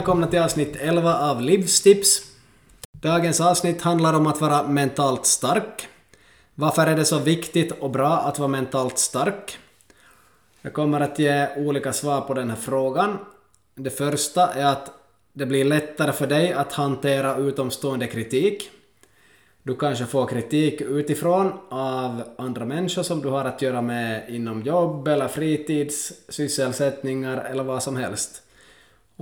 välkomna till avsnitt 11 av Livstips. Dagens avsnitt handlar om att vara mentalt stark. Varför är det så viktigt och bra att vara mentalt stark? Jag kommer att ge olika svar på den här frågan. Det första är att det blir lättare för dig att hantera utomstående kritik. Du kanske får kritik utifrån av andra människor som du har att göra med inom jobb eller fritidssysselsättningar eller vad som helst.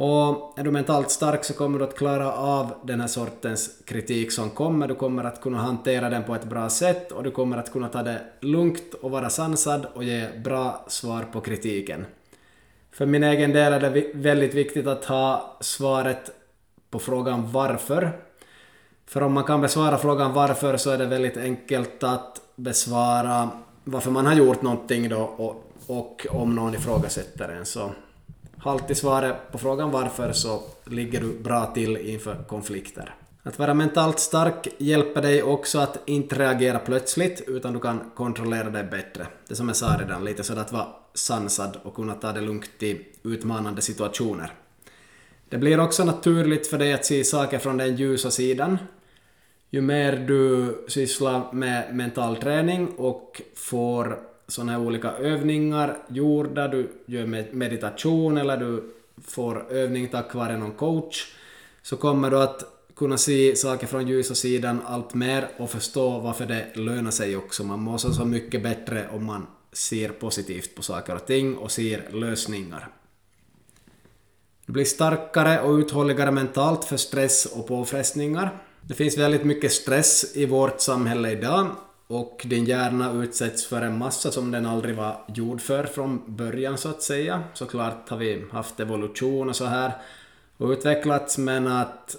Och är du mentalt stark så kommer du att klara av den här sortens kritik som kommer. Du kommer att kunna hantera den på ett bra sätt och du kommer att kunna ta det lugnt och vara sansad och ge bra svar på kritiken. För min egen del är det väldigt viktigt att ha svaret på frågan varför. För om man kan besvara frågan varför så är det väldigt enkelt att besvara varför man har gjort någonting då och, och om någon ifrågasätter en så har alltid svaret på frågan varför så ligger du bra till inför konflikter. Att vara mentalt stark hjälper dig också att inte reagera plötsligt utan du kan kontrollera dig bättre. Det som jag sa redan, lite sådär att vara sansad och kunna ta det lugnt i utmanande situationer. Det blir också naturligt för dig att se saker från den ljusa sidan. Ju mer du sysslar med mental träning och får sådana här olika övningar gjorda, du gör meditation eller du får övning tack vare någon coach, så kommer du att kunna se saker från ljusa sidan allt mer och förstå varför det lönar sig också. Man mår så mycket bättre om man ser positivt på saker och ting och ser lösningar. Du blir starkare och uthålligare mentalt för stress och påfrestningar. Det finns väldigt mycket stress i vårt samhälle idag och din hjärna utsätts för en massa som den aldrig var gjord för från början så att säga. Såklart har vi haft evolution och så här och utvecklats men att,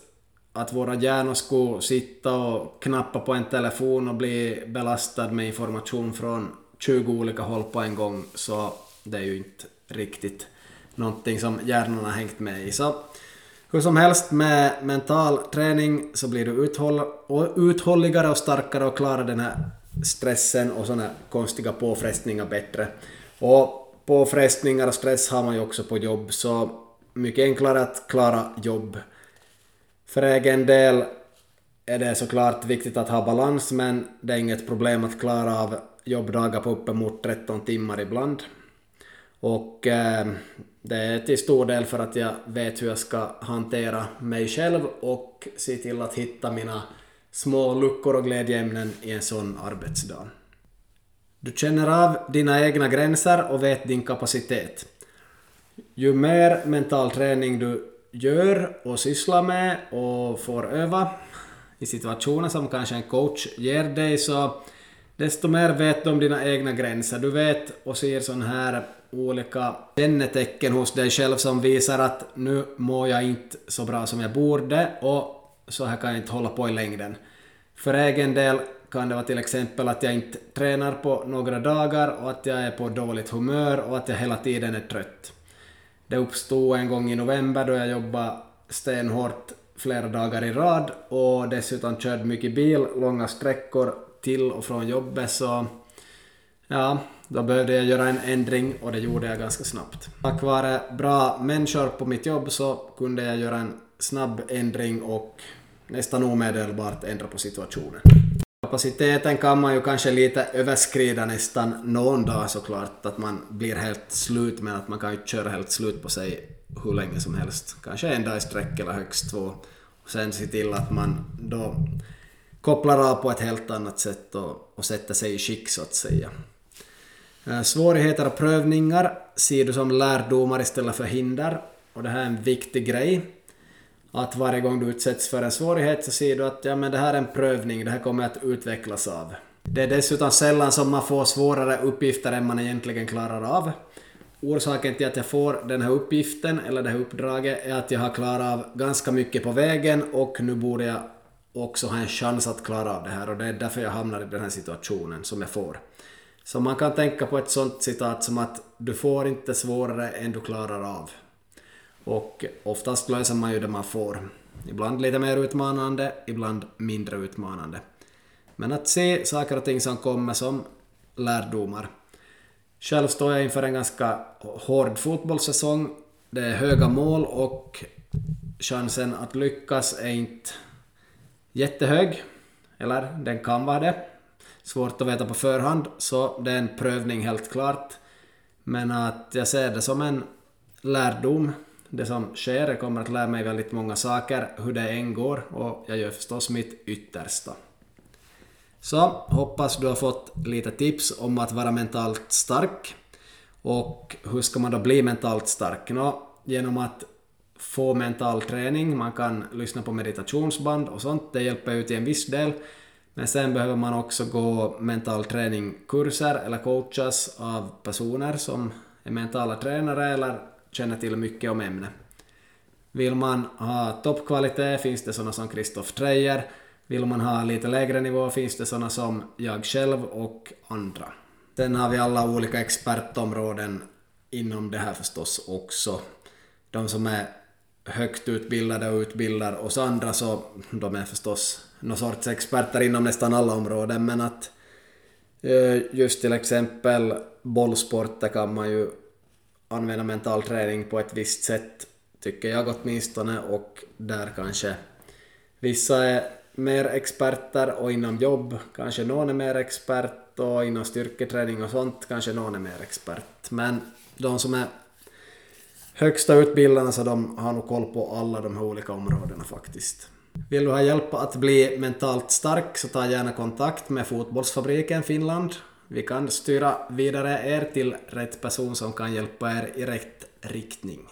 att våra hjärnor skulle sitta och knappa på en telefon och bli belastad med information från 20 olika håll på en gång så det är ju inte riktigt någonting som hjärnan har hängt med i. Så hur som helst med mental träning så blir du uthåll uthålligare och starkare och klarar den här stressen och sådana konstiga påfrestningar bättre. Och påfrestningar och stress har man ju också på jobb, så mycket enklare att klara jobb. För egen del är det såklart viktigt att ha balans, men det är inget problem att klara av jobbdagar på uppemot 13 timmar ibland. Och eh, det är till stor del för att jag vet hur jag ska hantera mig själv och se till att hitta mina små luckor och glädjeämnen i en sån arbetsdag. Du känner av dina egna gränser och vet din kapacitet. Ju mer mental träning du gör och sysslar med och får öva i situationer som kanske en coach ger dig så desto mer vet du om dina egna gränser. Du vet och ser sådana här olika kännetecken hos dig själv som visar att nu mår jag inte så bra som jag borde och så här kan jag inte hålla på i längden. För egen del kan det vara till exempel att jag inte tränar på några dagar och att jag är på dåligt humör och att jag hela tiden är trött. Det uppstod en gång i november då jag jobbade stenhårt flera dagar i rad och dessutom körde mycket bil långa sträckor till och från jobbet så ja, då behövde jag göra en ändring och det gjorde jag ganska snabbt. Tack vare bra människor på mitt jobb så kunde jag göra en snabb ändring och nästan omedelbart ändra på situationen. Kapaciteten kan man ju kanske lite överskrida nästan någon dag såklart, att man blir helt slut, men att man kan ju köra helt slut på sig hur länge som helst. Kanske en dag i sträck eller högst två. Och sen se till att man då kopplar av på ett helt annat sätt och, och sätter sig i skick så att säga. Eh, svårigheter och prövningar ser du som lärdomar istället för hinder. Och det här är en viktig grej att varje gång du utsätts för en svårighet så ser du att ja, men det här är en prövning, det här kommer att utvecklas av. Det är dessutom sällan som man får svårare uppgifter än man egentligen klarar av. Orsaken till att jag får den här uppgiften, eller det här uppdraget, är att jag har klarat av ganska mycket på vägen och nu borde jag också ha en chans att klara av det här och det är därför jag hamnar i den här situationen som jag får. Så man kan tänka på ett sånt citat som att du får inte svårare än du klarar av. Och oftast löser man ju det man får. Ibland lite mer utmanande, ibland mindre utmanande. Men att se saker och ting som kommer som lärdomar. Själv står jag inför en ganska hård fotbollssäsong. Det är höga mål och chansen att lyckas är inte jättehög, eller den kan vara det. Svårt att veta på förhand, så det är en prövning helt klart. Men att jag ser det som en lärdom. Det som sker, jag kommer att lära mig väldigt många saker, hur det än går, och jag gör förstås mitt yttersta. Så hoppas du har fått lite tips om att vara mentalt stark. Och hur ska man då bli mentalt stark? Nå, genom att få mental träning, man kan lyssna på meditationsband och sånt, det hjälper ju till en viss del. Men sen behöver man också gå mental träning-kurser eller coachas av personer som är mentala tränare eller känner till mycket om ämnet. Vill man ha toppkvalitet finns det sådana som Christoph Dreyer. Vill man ha lite lägre nivå finns det sådana som jag själv och andra. Sen har vi alla olika expertområden inom det här förstås också. De som är högt utbildade och utbildar oss andra så de är förstås någon sorts experter inom nästan alla områden men att eh, just till exempel bollsporter kan man ju använda mental träning på ett visst sätt tycker jag åtminstone och där kanske vissa är mer experter och inom jobb kanske någon är mer expert och inom styrketräning och sånt kanske någon är mer expert. Men de som är högsta utbildarna så de har nog koll på alla de här olika områdena faktiskt. Vill du ha hjälp att bli mentalt stark så ta gärna kontakt med Fotbollsfabriken Finland. Vi kan styra vidare er till rätt person som kan hjälpa er i rätt riktning.